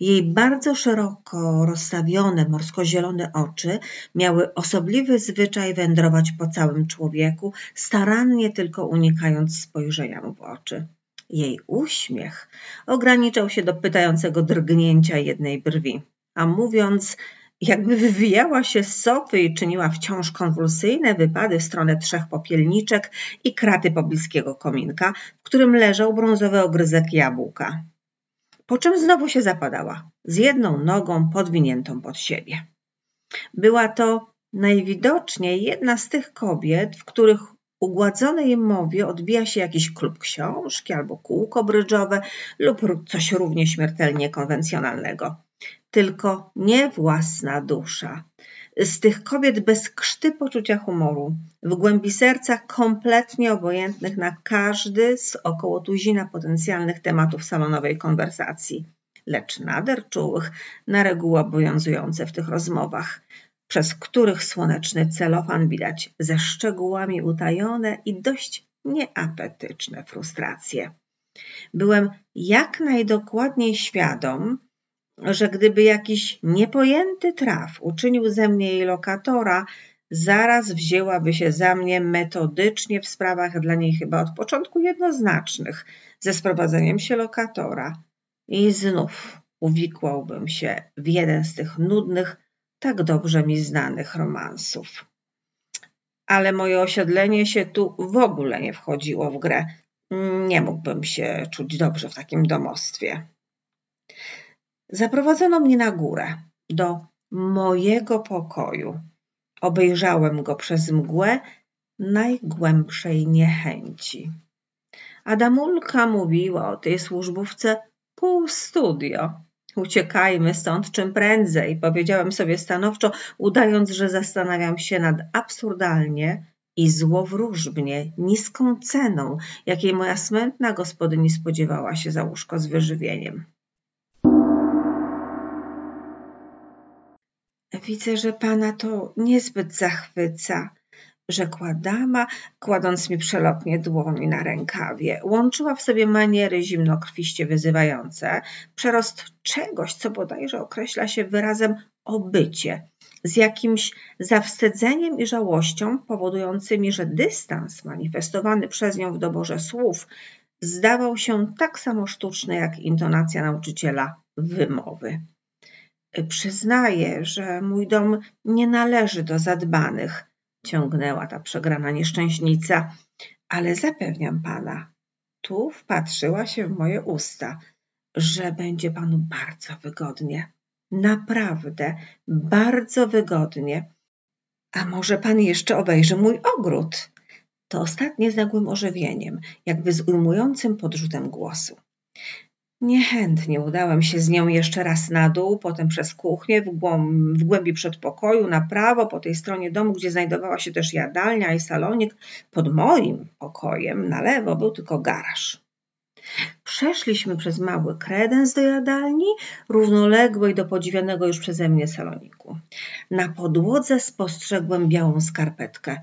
Jej bardzo szeroko rozstawione morsko-zielone oczy miały osobliwy zwyczaj wędrować po całym człowieku, starannie tylko unikając spojrzenia mu w oczy. Jej uśmiech ograniczał się do pytającego drgnięcia jednej brwi, a mówiąc, jakby wywijała się z sofy i czyniła wciąż konwulsyjne wypady w stronę trzech popielniczek i kraty pobliskiego kominka, w którym leżał brązowy ogryzek jabłka. Po czym znowu się zapadała, z jedną nogą podwiniętą pod siebie. Była to najwidoczniej jedna z tych kobiet, w których ugładzonej mowie odbija się jakiś klub książki albo kółko brydżowe lub coś równie śmiertelnie konwencjonalnego. Tylko nie własna dusza. Z tych kobiet bez krzty poczucia humoru, w głębi serca kompletnie obojętnych na każdy z około tuzina potencjalnych tematów salonowej konwersacji, lecz nader czułych na reguły obowiązujące w tych rozmowach – przez których słoneczny celofan widać ze szczegółami utajone i dość nieapetyczne frustracje. Byłem jak najdokładniej świadom, że gdyby jakiś niepojęty traf uczynił ze mnie jej lokatora, zaraz wzięłaby się za mnie metodycznie w sprawach dla niej chyba od początku jednoznacznych, ze sprowadzeniem się lokatora. I znów uwikłałbym się w jeden z tych nudnych, tak dobrze mi znanych romansów. Ale moje osiedlenie się tu w ogóle nie wchodziło w grę. Nie mógłbym się czuć dobrze w takim domostwie. Zaprowadzono mnie na górę, do mojego pokoju. Obejrzałem go przez mgłę najgłębszej niechęci. Adamulka mówiła o tej służbówce pół studio. Uciekajmy stąd czym prędzej, powiedziałem sobie stanowczo, udając, że zastanawiam się nad absurdalnie i złowróżbnie niską ceną, jakiej moja smętna gospodyni spodziewała się za łóżko z wyżywieniem. Widzę, że pana to niezbyt zachwyca, rzekła dama, kładąc mi przelotnie dłoń na rękawie. Łączyła w sobie maniery zimnokrwiście wyzywające, przerost czegoś, co bodajże określa się wyrazem obycie, z jakimś zawstydzeniem i żałością powodującymi, że dystans manifestowany przez nią w doborze słów zdawał się tak samo sztuczny jak intonacja nauczyciela wymowy. Przyznaję, że mój dom nie należy do zadbanych, ciągnęła ta przegrana nieszczęśnica, ale zapewniam pana, tu wpatrzyła się w moje usta, że będzie panu bardzo wygodnie. Naprawdę, bardzo wygodnie. A może pan jeszcze obejrzy mój ogród? To ostatnie z nagłym ożywieniem, jakby z ujmującym podrzutem głosu. Niechętnie udałem się z nią jeszcze raz na dół, potem przez kuchnię, w, głąb, w głębi przedpokoju, na prawo, po tej stronie domu, gdzie znajdowała się też jadalnia i salonik. Pod moim pokojem na lewo był tylko garaż. Przeszliśmy przez mały kredens do jadalni, równoległej do podziwianego już przeze mnie saloniku. Na podłodze spostrzegłem białą skarpetkę.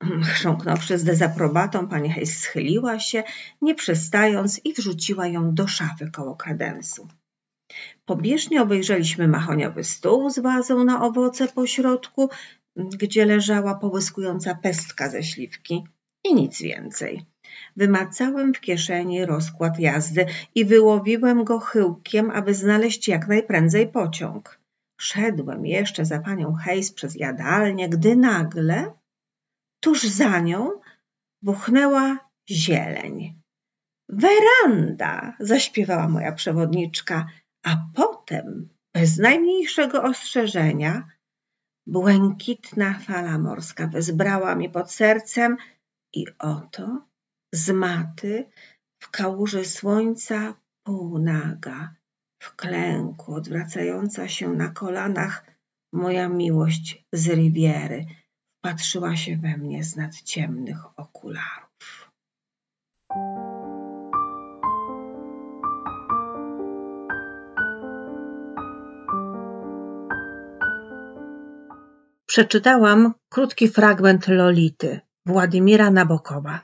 Chrząknąwszy z dezaprobatą, pani Hayes schyliła się, nie przystając i wrzuciła ją do szafy koło kredensu. Pobieżnie obejrzeliśmy mahoniowy stół z wazą na owoce po środku, gdzie leżała połyskująca pestka ze śliwki i nic więcej. Wymacałem w kieszeni rozkład jazdy i wyłowiłem go chyłkiem, aby znaleźć jak najprędzej pociąg. Szedłem jeszcze za panią Hayes przez jadalnię, gdy nagle Tuż za nią buchnęła zieleń. Weranda! zaśpiewała moja przewodniczka, a potem, bez najmniejszego ostrzeżenia, błękitna fala morska wezbrała mi pod sercem i oto z maty w kałuży słońca półnaga, w klęku odwracająca się na kolanach moja miłość z Riviery – patrzyła się we mnie z nad ciemnych okularów. Przeczytałam krótki fragment Lolity Władimira Nabokowa.